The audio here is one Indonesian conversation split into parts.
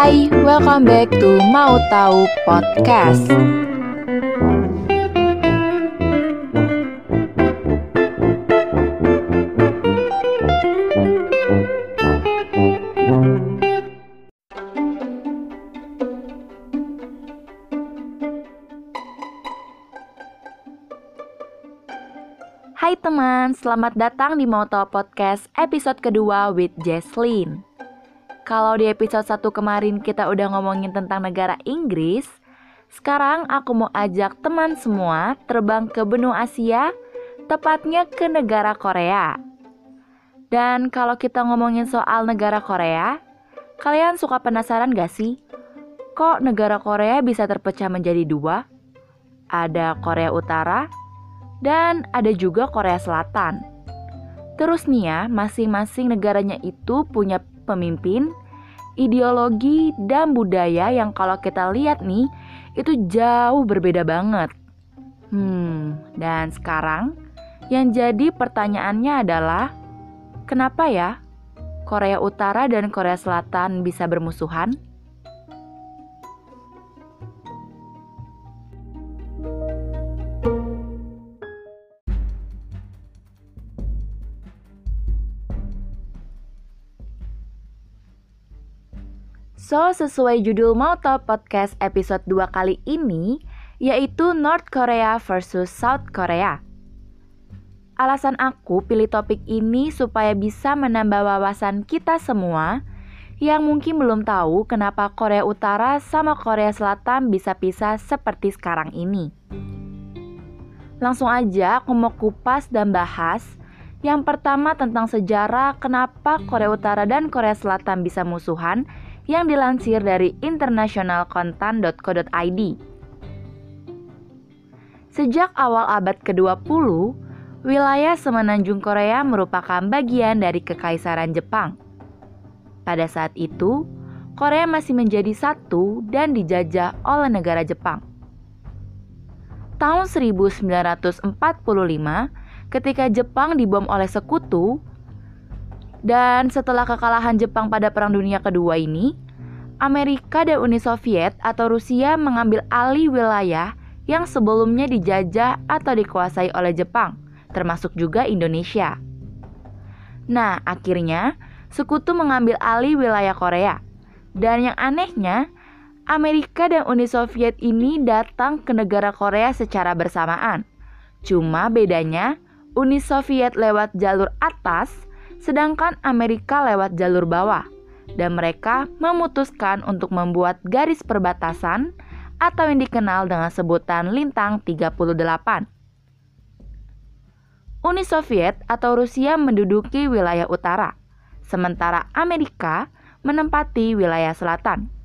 Hai, welcome back to Mau Tahu Podcast. Hai teman, selamat datang di Mau Tahu Podcast episode kedua with Jesslyn. Kalau di episode 1 kemarin kita udah ngomongin tentang negara Inggris, sekarang aku mau ajak teman semua terbang ke benua Asia, tepatnya ke negara Korea. Dan kalau kita ngomongin soal negara Korea, kalian suka penasaran gak sih? Kok negara Korea bisa terpecah menjadi dua? Ada Korea Utara dan ada juga Korea Selatan. Terus nih ya, masing-masing negaranya itu punya pemimpin, ideologi, dan budaya yang kalau kita lihat nih, itu jauh berbeda banget. Hmm, dan sekarang yang jadi pertanyaannya adalah, kenapa ya Korea Utara dan Korea Selatan bisa bermusuhan? So, sesuai judul Mau Tahu Podcast episode 2 kali ini, yaitu North Korea versus South Korea. Alasan aku pilih topik ini supaya bisa menambah wawasan kita semua yang mungkin belum tahu kenapa Korea Utara sama Korea Selatan bisa pisah seperti sekarang ini. Langsung aja aku mau kupas dan bahas yang pertama tentang sejarah kenapa Korea Utara dan Korea Selatan bisa musuhan yang dilansir dari internationalkontan.co.id. Sejak awal abad ke-20, wilayah semenanjung Korea merupakan bagian dari Kekaisaran Jepang. Pada saat itu, Korea masih menjadi satu dan dijajah oleh negara Jepang. Tahun 1945, ketika Jepang dibom oleh sekutu, dan setelah kekalahan Jepang pada Perang Dunia Kedua ini, Amerika dan Uni Soviet atau Rusia mengambil alih wilayah yang sebelumnya dijajah atau dikuasai oleh Jepang, termasuk juga Indonesia. Nah, akhirnya sekutu mengambil alih wilayah Korea. Dan yang anehnya, Amerika dan Uni Soviet ini datang ke negara Korea secara bersamaan. Cuma bedanya, Uni Soviet lewat jalur atas sedangkan Amerika lewat jalur bawah, dan mereka memutuskan untuk membuat garis perbatasan atau yang dikenal dengan sebutan Lintang 38. Uni Soviet atau Rusia menduduki wilayah utara, sementara Amerika menempati wilayah selatan.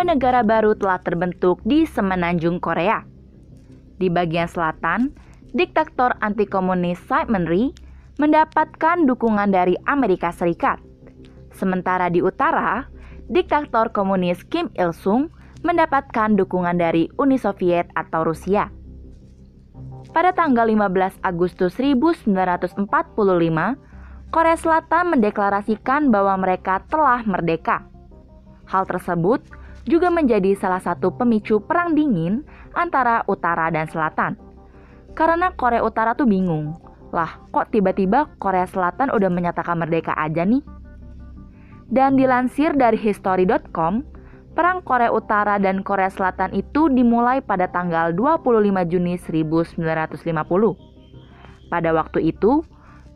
Dua negara baru telah terbentuk di semenanjung Korea. Di bagian selatan, diktator anti-komunis Simon Rhee mendapatkan dukungan dari Amerika Serikat. Sementara di utara, diktator komunis Kim Il-sung mendapatkan dukungan dari Uni Soviet atau Rusia. Pada tanggal 15 Agustus 1945, Korea Selatan mendeklarasikan bahwa mereka telah merdeka. Hal tersebut juga menjadi salah satu pemicu perang dingin antara utara dan selatan. Karena Korea Utara tuh bingung, lah kok tiba-tiba Korea Selatan udah menyatakan merdeka aja nih? Dan dilansir dari history.com, perang Korea Utara dan Korea Selatan itu dimulai pada tanggal 25 Juni 1950. Pada waktu itu,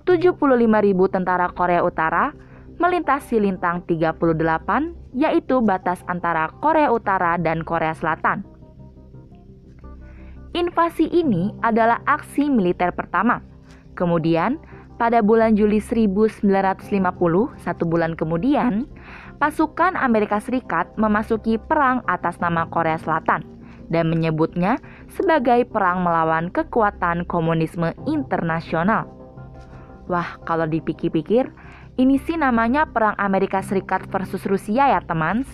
75.000 tentara Korea Utara melintasi lintang 38 yaitu batas antara Korea Utara dan Korea Selatan. Invasi ini adalah aksi militer pertama. Kemudian, pada bulan Juli 1950, satu bulan kemudian, pasukan Amerika Serikat memasuki perang atas nama Korea Selatan dan menyebutnya sebagai perang melawan kekuatan komunisme internasional. Wah, kalau dipikir-pikir, ini sih namanya Perang Amerika Serikat versus Rusia ya teman.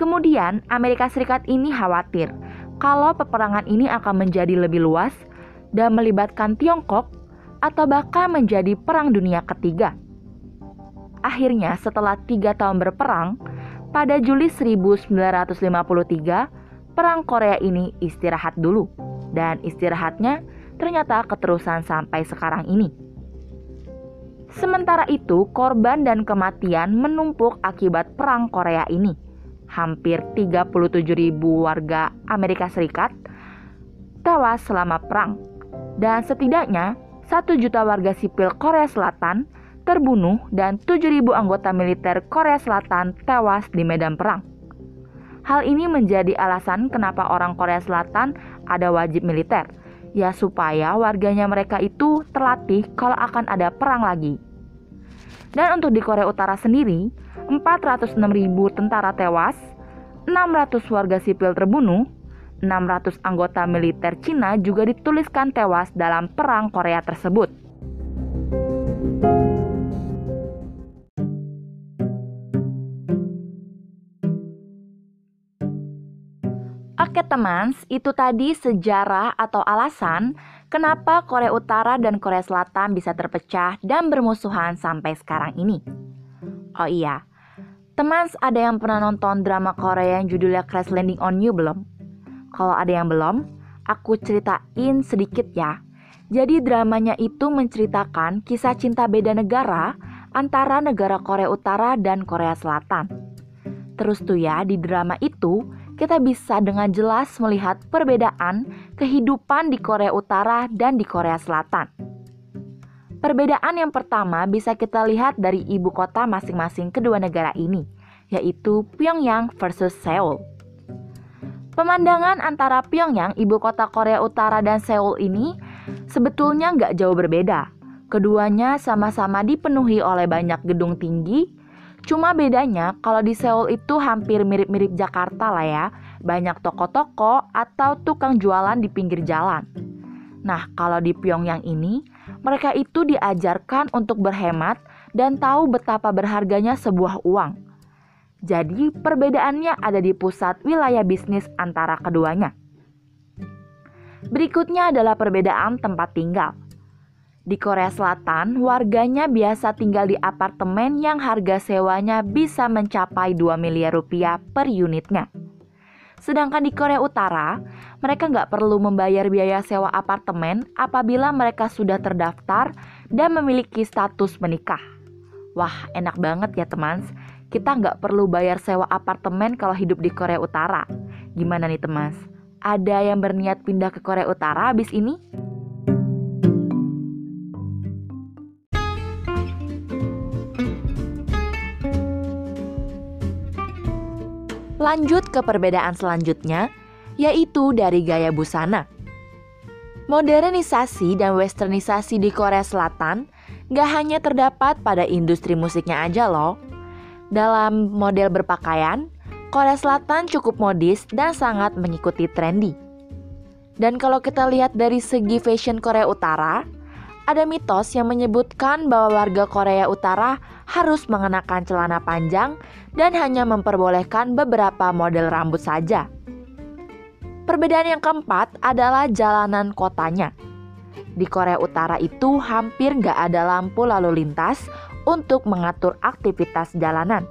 Kemudian Amerika Serikat ini khawatir kalau peperangan ini akan menjadi lebih luas dan melibatkan Tiongkok atau bahkan menjadi Perang Dunia Ketiga. Akhirnya setelah tiga tahun berperang, pada Juli 1953, Perang Korea ini istirahat dulu. Dan istirahatnya ternyata keterusan sampai sekarang ini. Sementara itu, korban dan kematian menumpuk akibat Perang Korea ini. Hampir 37 ribu warga Amerika Serikat tewas selama perang. Dan setidaknya 1 juta warga sipil Korea Selatan terbunuh dan 7.000 anggota militer Korea Selatan tewas di medan perang. Hal ini menjadi alasan kenapa orang Korea Selatan ada wajib militer, ya supaya warganya mereka itu terlatih kalau akan ada perang lagi. Dan untuk di Korea Utara sendiri, 406.000 tentara tewas, 600 warga sipil terbunuh, 600 anggota militer Cina juga dituliskan tewas dalam perang Korea tersebut. Oke teman, itu tadi sejarah atau alasan kenapa Korea Utara dan Korea Selatan bisa terpecah dan bermusuhan sampai sekarang ini. Oh iya, teman ada yang pernah nonton drama Korea yang judulnya Crash Landing on You belum? Kalau ada yang belum, aku ceritain sedikit ya. Jadi dramanya itu menceritakan kisah cinta beda negara antara negara Korea Utara dan Korea Selatan. Terus tuh ya, di drama itu kita bisa dengan jelas melihat perbedaan kehidupan di Korea Utara dan di Korea Selatan. Perbedaan yang pertama bisa kita lihat dari ibu kota masing-masing kedua negara ini, yaitu Pyongyang versus Seoul. Pemandangan antara Pyongyang, ibu kota Korea Utara dan Seoul ini sebetulnya nggak jauh berbeda. Keduanya sama-sama dipenuhi oleh banyak gedung tinggi, Cuma bedanya kalau di Seoul itu hampir mirip-mirip Jakarta lah ya. Banyak toko-toko atau tukang jualan di pinggir jalan. Nah, kalau di Pyongyang ini, mereka itu diajarkan untuk berhemat dan tahu betapa berharganya sebuah uang. Jadi, perbedaannya ada di pusat wilayah bisnis antara keduanya. Berikutnya adalah perbedaan tempat tinggal. Di Korea Selatan, warganya biasa tinggal di apartemen yang harga sewanya bisa mencapai 2 miliar rupiah per unitnya. Sedangkan di Korea Utara, mereka nggak perlu membayar biaya sewa apartemen apabila mereka sudah terdaftar dan memiliki status menikah. Wah, enak banget ya teman. Kita nggak perlu bayar sewa apartemen kalau hidup di Korea Utara. Gimana nih teman? Ada yang berniat pindah ke Korea Utara habis ini? Lanjut ke perbedaan selanjutnya, yaitu dari gaya busana. Modernisasi dan westernisasi di Korea Selatan gak hanya terdapat pada industri musiknya aja loh. Dalam model berpakaian, Korea Selatan cukup modis dan sangat mengikuti trendy. Dan kalau kita lihat dari segi fashion Korea Utara, ada mitos yang menyebutkan bahwa warga Korea Utara harus mengenakan celana panjang dan hanya memperbolehkan beberapa model rambut saja. Perbedaan yang keempat adalah jalanan kotanya. Di Korea Utara itu hampir nggak ada lampu lalu lintas untuk mengatur aktivitas jalanan.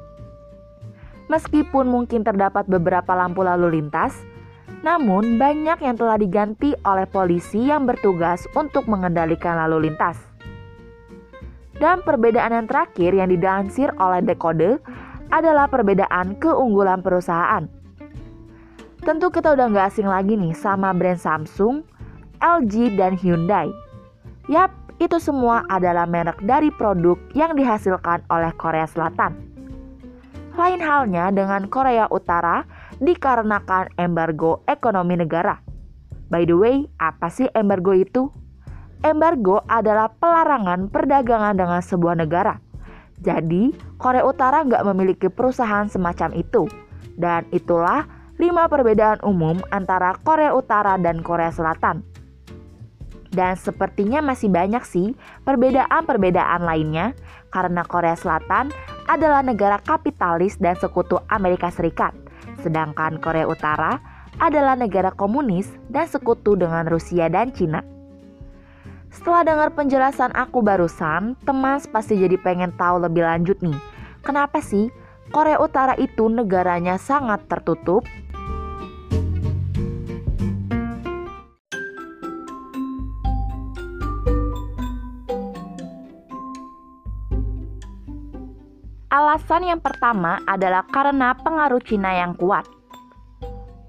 Meskipun mungkin terdapat beberapa lampu lalu lintas, namun, banyak yang telah diganti oleh polisi yang bertugas untuk mengendalikan lalu lintas. Dan perbedaan yang terakhir yang didansir oleh Dekode adalah perbedaan keunggulan perusahaan. Tentu kita udah nggak asing lagi nih sama brand Samsung, LG, dan Hyundai. Yap, itu semua adalah merek dari produk yang dihasilkan oleh Korea Selatan. Lain halnya dengan Korea Utara dikarenakan embargo ekonomi negara. By the way, apa sih embargo itu? Embargo adalah pelarangan perdagangan dengan sebuah negara. Jadi, Korea Utara nggak memiliki perusahaan semacam itu. Dan itulah lima perbedaan umum antara Korea Utara dan Korea Selatan. Dan sepertinya masih banyak sih perbedaan-perbedaan lainnya karena Korea Selatan adalah negara kapitalis dan sekutu Amerika Serikat. Sedangkan Korea Utara adalah negara komunis dan sekutu dengan Rusia dan Cina. Setelah dengar penjelasan aku barusan, teman pasti jadi pengen tahu lebih lanjut nih. Kenapa sih Korea Utara itu negaranya sangat tertutup? Alasan yang pertama adalah karena pengaruh Cina yang kuat.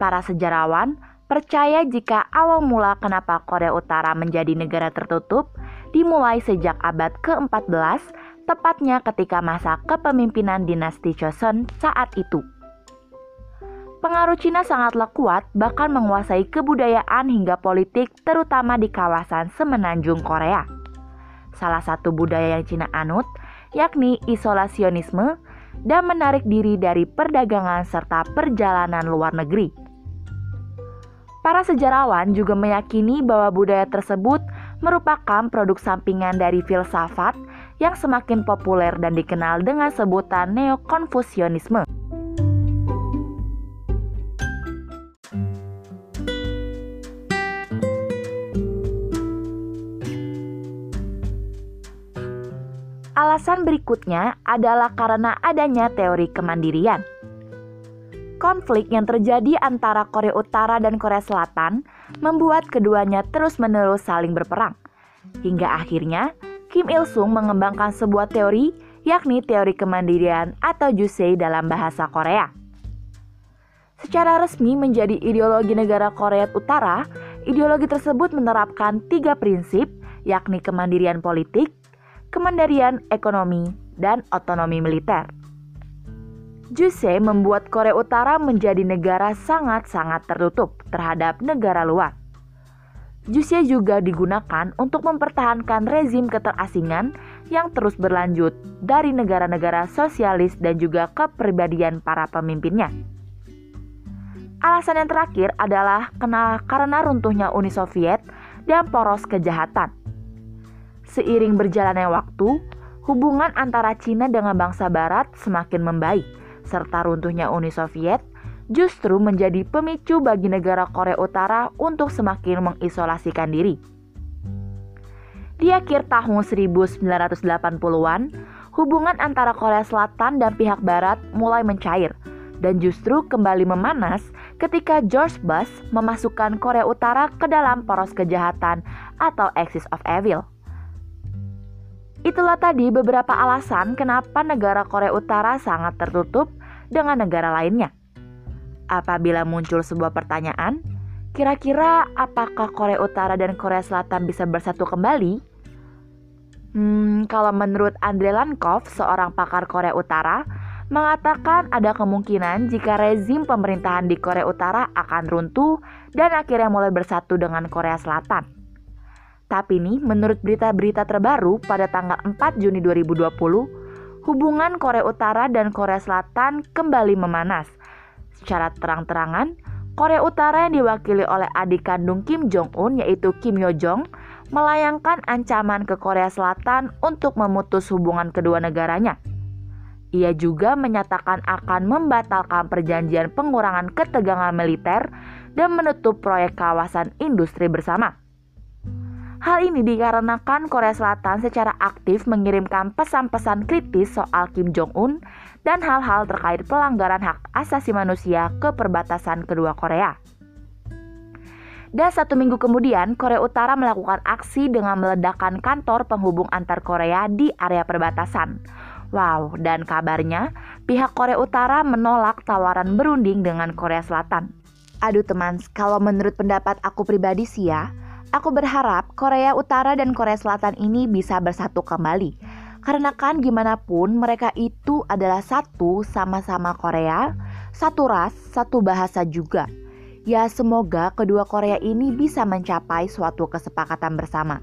Para sejarawan percaya jika awal mula kenapa Korea Utara menjadi negara tertutup dimulai sejak abad ke-14, tepatnya ketika masa kepemimpinan dinasti Joseon saat itu. Pengaruh Cina sangatlah kuat, bahkan menguasai kebudayaan hingga politik, terutama di kawasan semenanjung Korea. Salah satu budaya yang Cina anut yakni isolasionisme dan menarik diri dari perdagangan serta perjalanan luar negeri. Para sejarawan juga meyakini bahwa budaya tersebut merupakan produk sampingan dari filsafat yang semakin populer dan dikenal dengan sebutan neo-konfusionisme. Alasan berikutnya adalah karena adanya teori kemandirian. Konflik yang terjadi antara Korea Utara dan Korea Selatan membuat keduanya terus-menerus saling berperang. Hingga akhirnya, Kim Il-sung mengembangkan sebuah teori, yakni teori kemandirian atau Jusei dalam bahasa Korea. Secara resmi menjadi ideologi negara Korea Utara, ideologi tersebut menerapkan tiga prinsip, yakni kemandirian politik, kemandirian ekonomi, dan otonomi militer. Jusei membuat Korea Utara menjadi negara sangat-sangat tertutup terhadap negara luar. Jusei juga digunakan untuk mempertahankan rezim keterasingan yang terus berlanjut dari negara-negara sosialis dan juga kepribadian para pemimpinnya. Alasan yang terakhir adalah karena runtuhnya Uni Soviet dan poros kejahatan. Seiring berjalannya waktu, hubungan antara Cina dengan bangsa Barat semakin membaik, serta runtuhnya Uni Soviet justru menjadi pemicu bagi negara Korea Utara untuk semakin mengisolasikan diri. Di akhir tahun 1980-an, hubungan antara Korea Selatan dan pihak Barat mulai mencair dan justru kembali memanas ketika George Bush memasukkan Korea Utara ke dalam poros kejahatan atau Axis of Evil. Itulah tadi beberapa alasan kenapa negara Korea Utara sangat tertutup dengan negara lainnya. Apabila muncul sebuah pertanyaan, kira-kira apakah Korea Utara dan Korea Selatan bisa bersatu kembali? Hmm, kalau menurut Andre Lankov, seorang pakar Korea Utara, mengatakan ada kemungkinan jika rezim pemerintahan di Korea Utara akan runtuh dan akhirnya mulai bersatu dengan Korea Selatan. Tapi nih, menurut berita-berita terbaru pada tanggal 4 Juni 2020, hubungan Korea Utara dan Korea Selatan kembali memanas. Secara terang-terangan, Korea Utara yang diwakili oleh adik kandung Kim Jong-un yaitu Kim Yo Jong melayangkan ancaman ke Korea Selatan untuk memutus hubungan kedua negaranya. Ia juga menyatakan akan membatalkan perjanjian pengurangan ketegangan militer dan menutup proyek kawasan industri bersama. Hal ini dikarenakan Korea Selatan secara aktif mengirimkan pesan-pesan kritis soal Kim Jong-un dan hal-hal terkait pelanggaran hak asasi manusia ke perbatasan kedua Korea. Dan satu minggu kemudian, Korea Utara melakukan aksi dengan meledakkan kantor penghubung antar Korea di area perbatasan. Wow, dan kabarnya pihak Korea Utara menolak tawaran berunding dengan Korea Selatan. Aduh teman, kalau menurut pendapat aku pribadi sih ya, Aku berharap Korea Utara dan Korea Selatan ini bisa bersatu kembali. Karena kan gimana pun mereka itu adalah satu sama-sama Korea, satu ras, satu bahasa juga. Ya semoga kedua Korea ini bisa mencapai suatu kesepakatan bersama.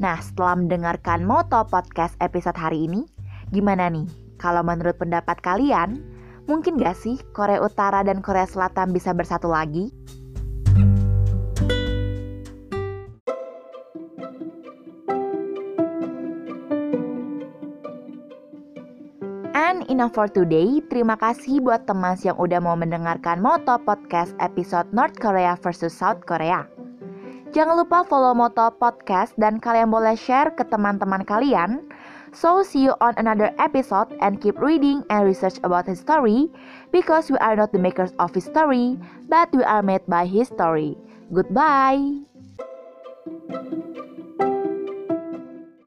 Nah setelah mendengarkan Moto Podcast episode hari ini, gimana nih? Kalau menurut pendapat kalian, mungkin gak sih Korea Utara dan Korea Selatan bisa bersatu lagi? Enough for today. Terima kasih buat teman yang udah mau mendengarkan Moto Podcast episode North Korea versus South Korea. Jangan lupa follow Moto Podcast dan kalian boleh share ke teman-teman kalian. So see you on another episode and keep reading and research about history because we are not the makers of history, but we are made by history. Goodbye.